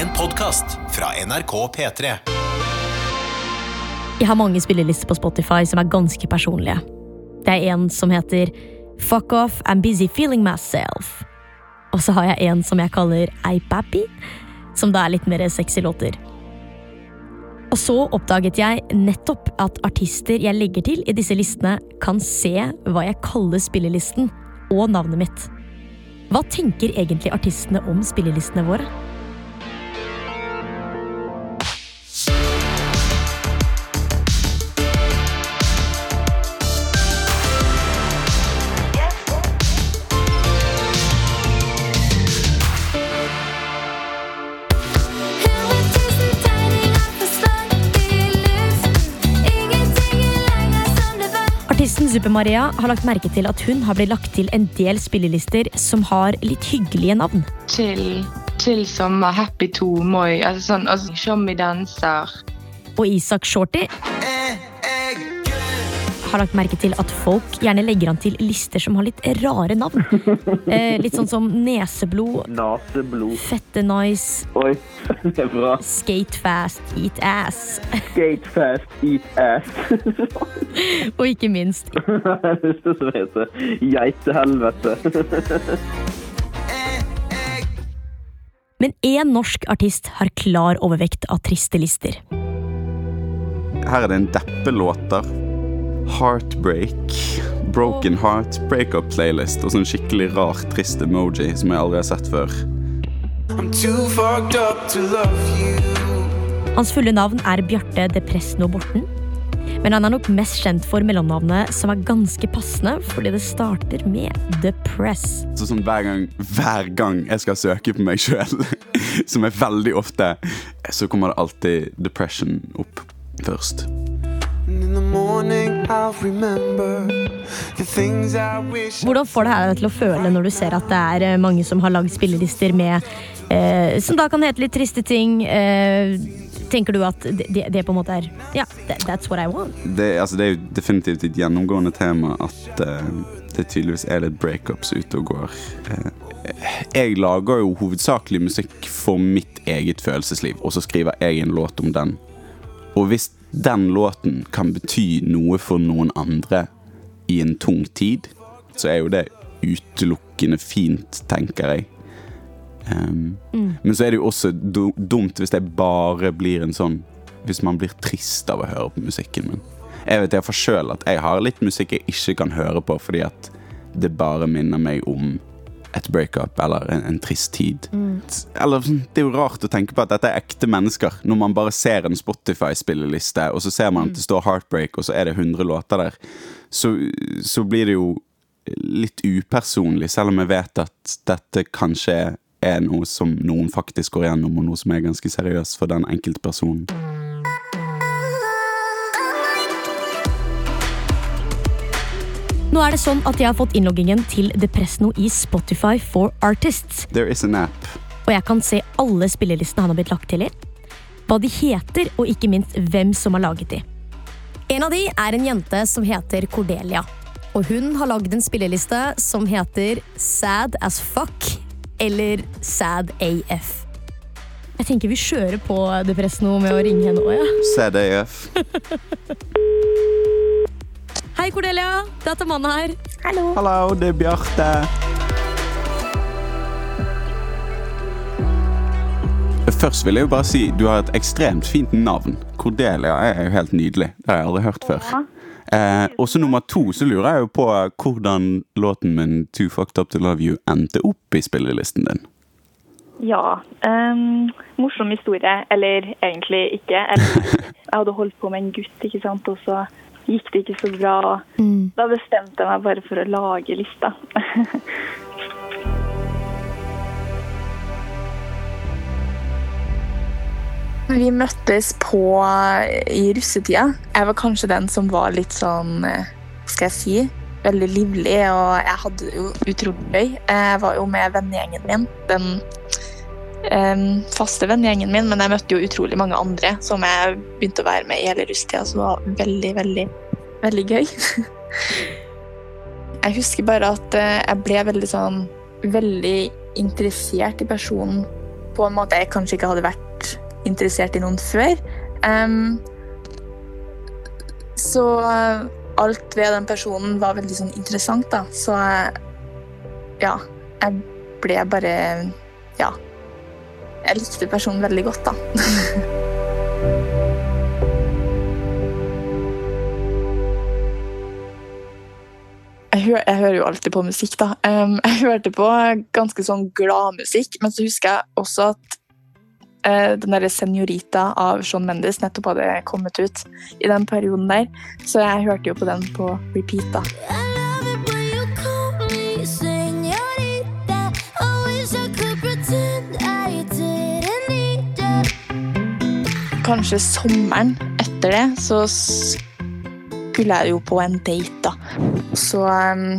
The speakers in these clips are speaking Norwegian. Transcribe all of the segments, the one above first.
En podkast fra NRK P3. Jeg har mange spillelister på Spotify som er ganske personlige. Det er en som heter Fuck off, I'm busy feeling myself. Og så har jeg en som jeg kaller Ei Pappy, som da er litt mer sexy låter. Og så oppdaget jeg nettopp at artister jeg legger til i disse listene, kan se hva jeg kaller spillelisten, og navnet mitt. Hva tenker egentlig artistene om spillelistene våre? Artisten Super-Maria har lagt merke til at hun har blitt lagt til en del spillelister som har litt hyggelige navn. Chill. Chill sommer, happy to, moi. Altså sånn, altså, Tjommi danser. Og Isak Shorty har lagt merke til at folk gjerne legger an til lister som har litt rare navn. Eh, litt sånn som Neseblod, Naseblod. Fette Nice, Oi, det er bra. Skate Fast, Eat Ass Skate fast, eat ass. og ikke minst det som heter geitehelvete. Men én norsk artist har klar overvekt av triste lister. Her er det en deppelåter. Heartbreak. Broken Heart Breakup Playlist og sånn skikkelig rar, trist emoji som jeg aldri har sett før. I'm too up to love you. Hans fulle navn er Bjarte Depresno Borten. Men han er nok mest kjent for mellomnavnet, som er ganske passende fordi det starter med Depress. Så sånn hver gang, hver gang jeg skal søke på meg sjøl, som er veldig ofte, så kommer det alltid depression opp først. Hvordan får det her deg til å føle når du ser at det er eh, mange som har lagd spillelister med eh, Som da kan hete litt triste ting? Eh, tenker du at det, det, det på en måte er Ja, yeah, that's what I want. Det, altså, det er jo definitivt et gjennomgående tema at eh, det tydeligvis er litt breakups ute og går. Eh, jeg lager jo hovedsakelig musikk for mitt eget følelsesliv, og så skriver jeg en låt om den. Og hvis den låten kan bety noe for noen andre i en tung tid, så er jo det utelukkende fint, tenker jeg. Um, Men så er det jo også dumt hvis det bare blir en sånn Hvis man blir trist av å høre på musikken min. Jeg vet iallfall sjøl at jeg har litt musikk jeg ikke kan høre på fordi at det bare minner meg om et breakup eller en, en trist tid. Eller sånn, Det er jo rart å tenke på at dette er ekte mennesker. Når man bare ser en Spotify-spilleliste, og så ser man at det står Heartbreak, og så er det 100 låter der, så, så blir det jo litt upersonlig, selv om jeg vet at dette kanskje er noe som noen faktisk går gjennom, og noe som er ganske seriøst for den enkelte personen. Nå er det sånn at jeg har fått innloggingen til Depresno i Spotify for Artists. There is an app. Og jeg kan se alle spillelistene han har blitt lagt til i. Hva de heter, og ikke minst hvem som har laget de. En av de er en jente som heter Cordelia. Og hun har lagd en spilleliste som heter Sad as fuck eller Sad AF. Jeg tenker vi kjører på Depresno med å ringe henne òg, ja. CDF. Hei, Cordelia. Det er Tamanna her. Hallo, Hallo, det er Bjarte. Først vil jeg jo bare si du har et ekstremt fint navn. Cordelia er jo helt nydelig. Det har jeg aldri hørt før. Eh, og så nummer to så lurer jeg jo på hvordan låten min Too Fucked Up To Love You endte opp i spillelisten din. Ja. Um, morsom historie. Eller egentlig ikke. Eller, jeg hadde holdt på med en gutt, ikke sant, og så gikk det ikke så bra. Da bestemte jeg meg bare for å lage lista. Vi møttes på i russetida. Jeg var kanskje den som var litt sånn eh, skal jeg si? Veldig livlig, og jeg hadde jo utrolig gøy. Jeg var jo med vennegjengen min. Den em, faste vennegjengen min, men jeg møtte jo utrolig mange andre som jeg begynte å være med i hele russetida, så det var veldig, veldig, veldig gøy. Jeg husker bare at eh, jeg ble veldig sånn Veldig interessert i personen på en måte jeg kanskje ikke hadde vært interessert i noen før. Um, så eh, alt ved den personen var veldig sånn interessant, da. Så eh, ja, jeg ble bare Ja. Jeg likte personen veldig godt, da. jeg, hører, jeg hører jo alltid på musikk, da. Jeg hørte på ganske sånn gladmusikk, men så husker jeg også at eh, den derre Senorita av Shawn Mendes nettopp hadde kommet ut i den perioden der. Så jeg hørte jo på den på repeat, da. Kanskje sommeren etter det, så skulle jeg jo på en date, da. Så um,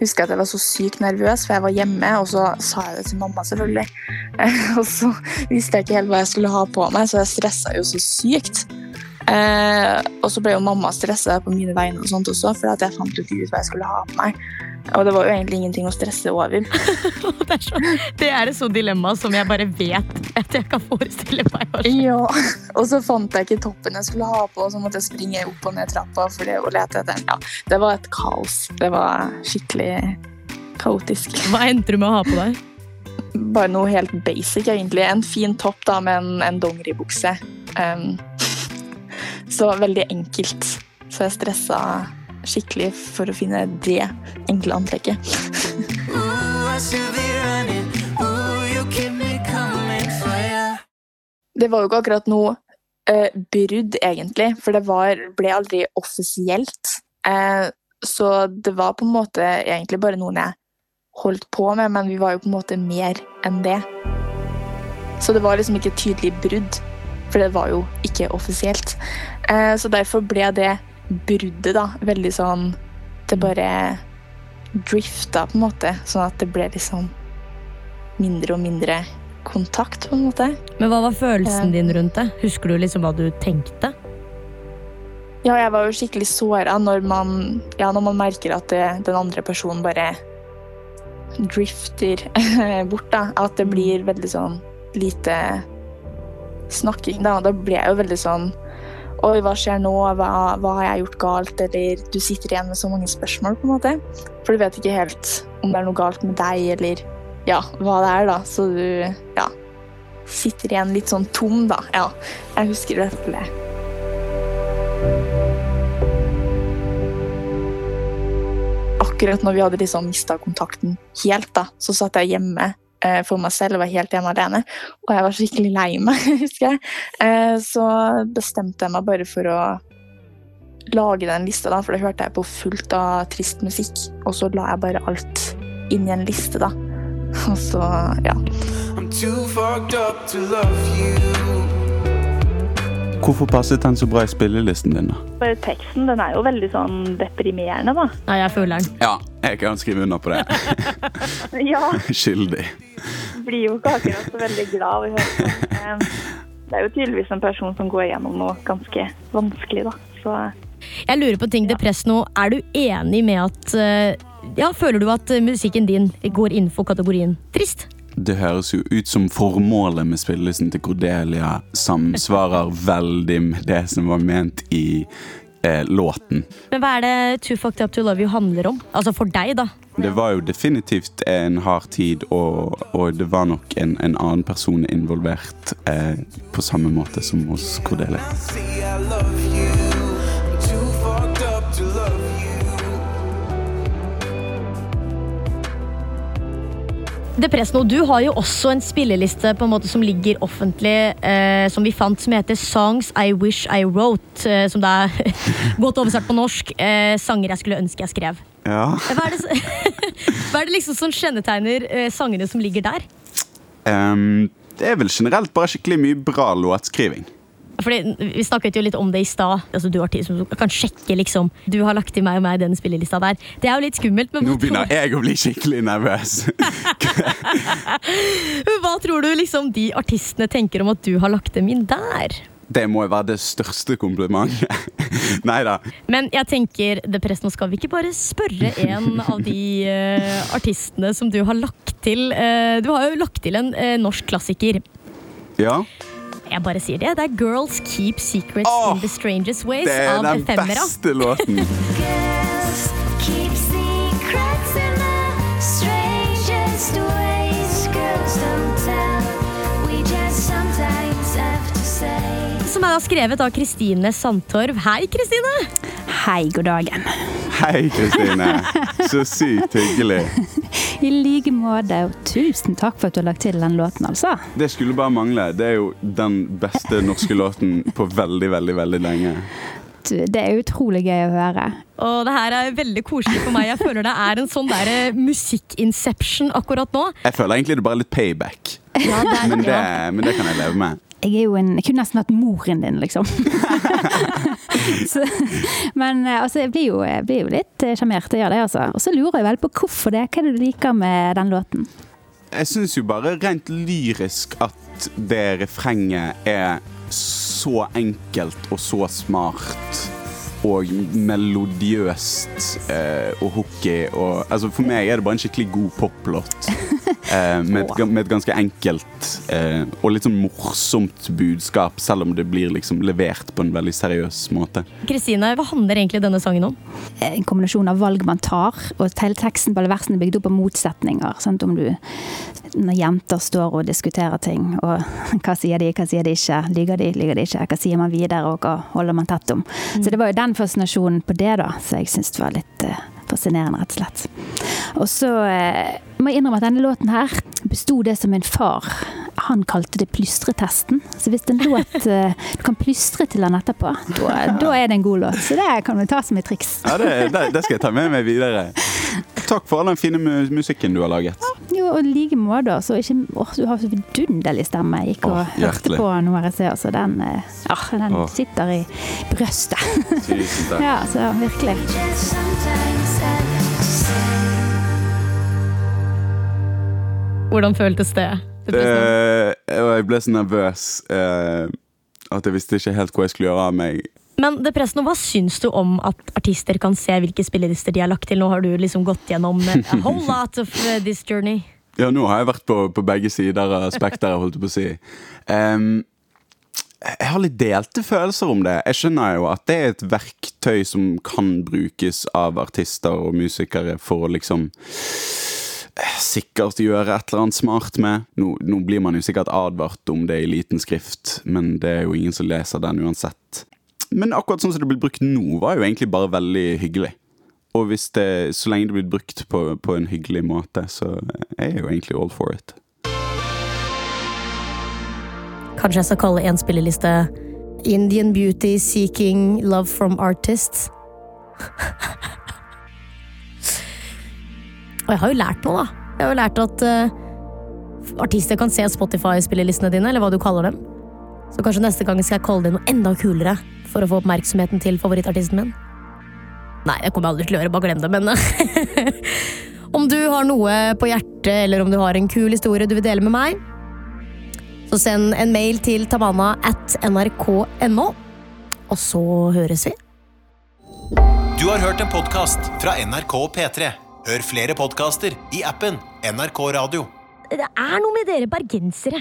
husker jeg at jeg var så sykt nervøs, for jeg var hjemme, og så sa jeg det til mamma, selvfølgelig. og så visste jeg ikke helt hva jeg skulle ha på meg, så jeg stressa jo så sykt. Eh, og så ble jo mamma stressa på mine vegne og sånt også, for at jeg fant jo ikke ut hva jeg skulle ha på meg. Og det var jo egentlig ingenting å stresse over. Det er, så, det er et sånt dilemma som jeg bare vet at jeg kan forestille meg. Ja, Og så fant jeg ikke toppen jeg skulle ha på, og så måtte jeg springe opp og ned trappa for det å lete etter den. Ja, det var et kaos. Det var skikkelig kaotisk. Hva endte du med å ha på deg? Bare noe helt basic, egentlig. En fin topp da, med en, en dongeribukse. Um, så veldig enkelt. Så jeg stressa skikkelig for å finne det enkle antrekket. Det var jo ikke akkurat noe eh, brudd, egentlig, for det var, ble aldri offisielt. Eh, så det var på en måte egentlig bare noen jeg holdt på med, men vi var jo på en måte mer enn det. Så det var liksom ikke et tydelig brudd, for det var jo ikke offisielt. Eh, så derfor ble det bruddet da veldig sånn Det bare drifta, på en måte, sånn at det ble liksom mindre og mindre kontakt, på en måte. Men hva var følelsen din rundt det? Husker du liksom hva du tenkte? Ja, jeg var jo skikkelig såra når man, ja, når man merker at det, den andre personen bare drifter bort. da. At det blir veldig sånn lite snakking. Da, da blir jeg jo veldig sånn Oi, hva skjer nå? Hva, hva har jeg gjort galt? Eller du sitter igjen med så mange spørsmål, på en måte. For du vet ikke helt om det er noe galt med deg, eller ja, hva det er, da. Så du ja, sitter igjen litt sånn tom, da. Ja, jeg husker i hvert det. akkurat når vi hadde liksom mista kontakten helt, da, så satt jeg hjemme for meg selv og var helt hjemme alene. Og jeg var skikkelig lei meg, husker jeg. Eh, så bestemte jeg meg bare for å lage den lista, da, for da hørte jeg på fullt av trist musikk. Og så la jeg bare alt inn i en liste, da. Og så, ja. Hvorfor passet den så bra i spillelisten din, da? Bare teksten den er jo veldig sånn deprimerende, da. Ja, jeg føler den. Ja, jeg kan skrive under på det. Ja, Skyldig. Blir jo ikke akkurat så veldig glad av å høre på. Eh, Det er jo tydeligvis en person som går gjennom noe ganske vanskelig, da. Så Jeg lurer på ting depress nå. Er du enig med at eh, Ja, føler du at eh, musikken din går innenfor kategorien trist? Det høres jo ut som formålet med spillelisten til Cordelia samsvarer veldig med det som var ment i eh, låten. Men hva er det Too Fucked Up To Love You handler om? Altså for deg, da. Det var jo definitivt en hard tid, og, og det var nok en, en annen person involvert eh, på samme måte som hos Cordelia. Depress nå, Du har jo også en spilleliste på en måte som ligger offentlig, eh, som vi fant, som heter Songs I Wish I Wrote. Eh, som det er godt oversatt på norsk. Eh, sanger jeg skulle ønske jeg skrev. Ja. Hva er det, hva er det liksom som kjennetegner eh, sangene som ligger der? Um, det er vel generelt bare skikkelig mye bra låtskriving. Fordi Vi snakket jo litt om det i stad. Altså, du har tid som kan sjekke liksom Du har lagt til meg og meg den spillelista der. Det er jo litt skummelt, men Nå begynner jeg å bli skikkelig nervøs. hva tror du liksom de artistene tenker om at du har lagt dem inn der? Det må jo være det største komplimentet. Nei da. Men jeg tenker, Depress, nå skal vi ikke bare spørre en av de uh, artistene som du har lagt til. Uh, du har jo lagt til en uh, norsk klassiker. Ja, Jeg bare sier det. Det er Girls Keep Secrets oh, in the Strangest Ways det er den beste låten. Girls keep secrets in the strangest ways. Girls don't tell. We just sometimes have to say. Som er da skrevet av Kristine Sandtorv. Hei, Kristine! Hei, god dagen. Hei, Kristine. Så sykt hyggelig. I like måte, og tusen takk for at du har lagt til den låten, altså. Det skulle bare mangle. Det er jo den beste norske låten på veldig, veldig, veldig lenge. Det er utrolig gøy å høre. Og det her er veldig koselig for meg. Jeg føler det er en sånn der eh, musikkinception akkurat nå. Jeg føler egentlig det er bare litt payback, Ja, det er, men det, ja. men det kan jeg leve med. Jeg er jo en, jeg kunne nesten vært moren din, liksom. så, men eh, altså, jeg blir jo, jeg blir jo litt eh, sjarmert, jeg gjør det, altså. Og så lurer jeg vel på hvorfor det. Hva er det du liker med den låten? Jeg syns jo bare rent lyrisk at det refrenget er så enkelt og så smart. Og melodiøst eh, og hooky. Og, altså for meg er det bare en skikkelig god poplåt. Eh, med, et, med et ganske enkelt eh, og litt sånn morsomt budskap, selv om det blir liksom levert på en veldig seriøs måte. Kristine, hva handler egentlig denne sangen om? En kombinasjon av valg man tar, og hele teksten på alle versene er bygd opp av motsetninger. Sant? Om du, når jenter står og diskuterer ting, og hva sier de, hva sier de ikke, lyver de, lyver de ikke, hva sier man videre, og hva holder man tett om. Så det var jo den fascinasjonen på det, da, så jeg syns det var litt eh, fascinerende, rett og slett. Og så eh, må jeg innrømme at denne låten her besto det som min far han kalte det plystretesten. Så hvis en låt eh, du kan plystre til den etterpå, da, er det en god låt. Så det kan du ta som et triks. Ja, det, det, det skal jeg ta med meg videre. Takk for all den fine musikken du har laget. Jo, og i like måte. Så ikke, åh, du har så vidunderlig stemme. Jeg gikk og Åh, hørte på noe jeg ser, så den, eh, ah, den sitter i brøstet. Tusen takk. ja, så virkelig. Hvordan føltes det? Det Eh, jeg ble så nervøs eh, at jeg visste ikke helt hvor jeg skulle gjøre av meg. Men det pressen, hva syns du om at artister kan se hvilke spillelister de har lagt til? Nå har du liksom gått gjennom eh, a whole lot of this journey. Ja, nå har jeg vært på, på begge sider av spekteret, holdt jeg på å si. Um, jeg har litt delte følelser om det. Jeg skjønner jo at det er et verktøy som kan brukes av artister og musikere for å liksom Sikkert gjøre et eller annet smart med. Nå, nå blir man jo sikkert advart om det i liten skrift, men det er jo ingen som leser den uansett. Men akkurat sånn som det blir brukt nå, var jo egentlig bare veldig hyggelig. Og hvis det, så lenge det blir brukt på, på en hyggelig måte, så er jeg jo egentlig all for it. Kanskje jeg skal kalle en spilleliste Indian Beauty Seeking Love from Artists. Og jeg har jo lært noe, da. Jeg har jo lært at uh, artister kan se Spotify-spillelistene dine, eller hva du kaller dem. Så kanskje neste gang skal jeg kalle det noe enda kulere for å få oppmerksomheten til favorittartisten min. Nei, det kommer jeg aldri til å gjøre, bare glem det, men Om du har noe på hjertet, eller om du har en kul historie du vil dele med meg, så send en mail til tamanna at nrk.no, og så høres vi. Du har hørt en podkast fra NRK P3. Hør flere podkaster i appen NRK Radio. Det er noe med dere bergensere.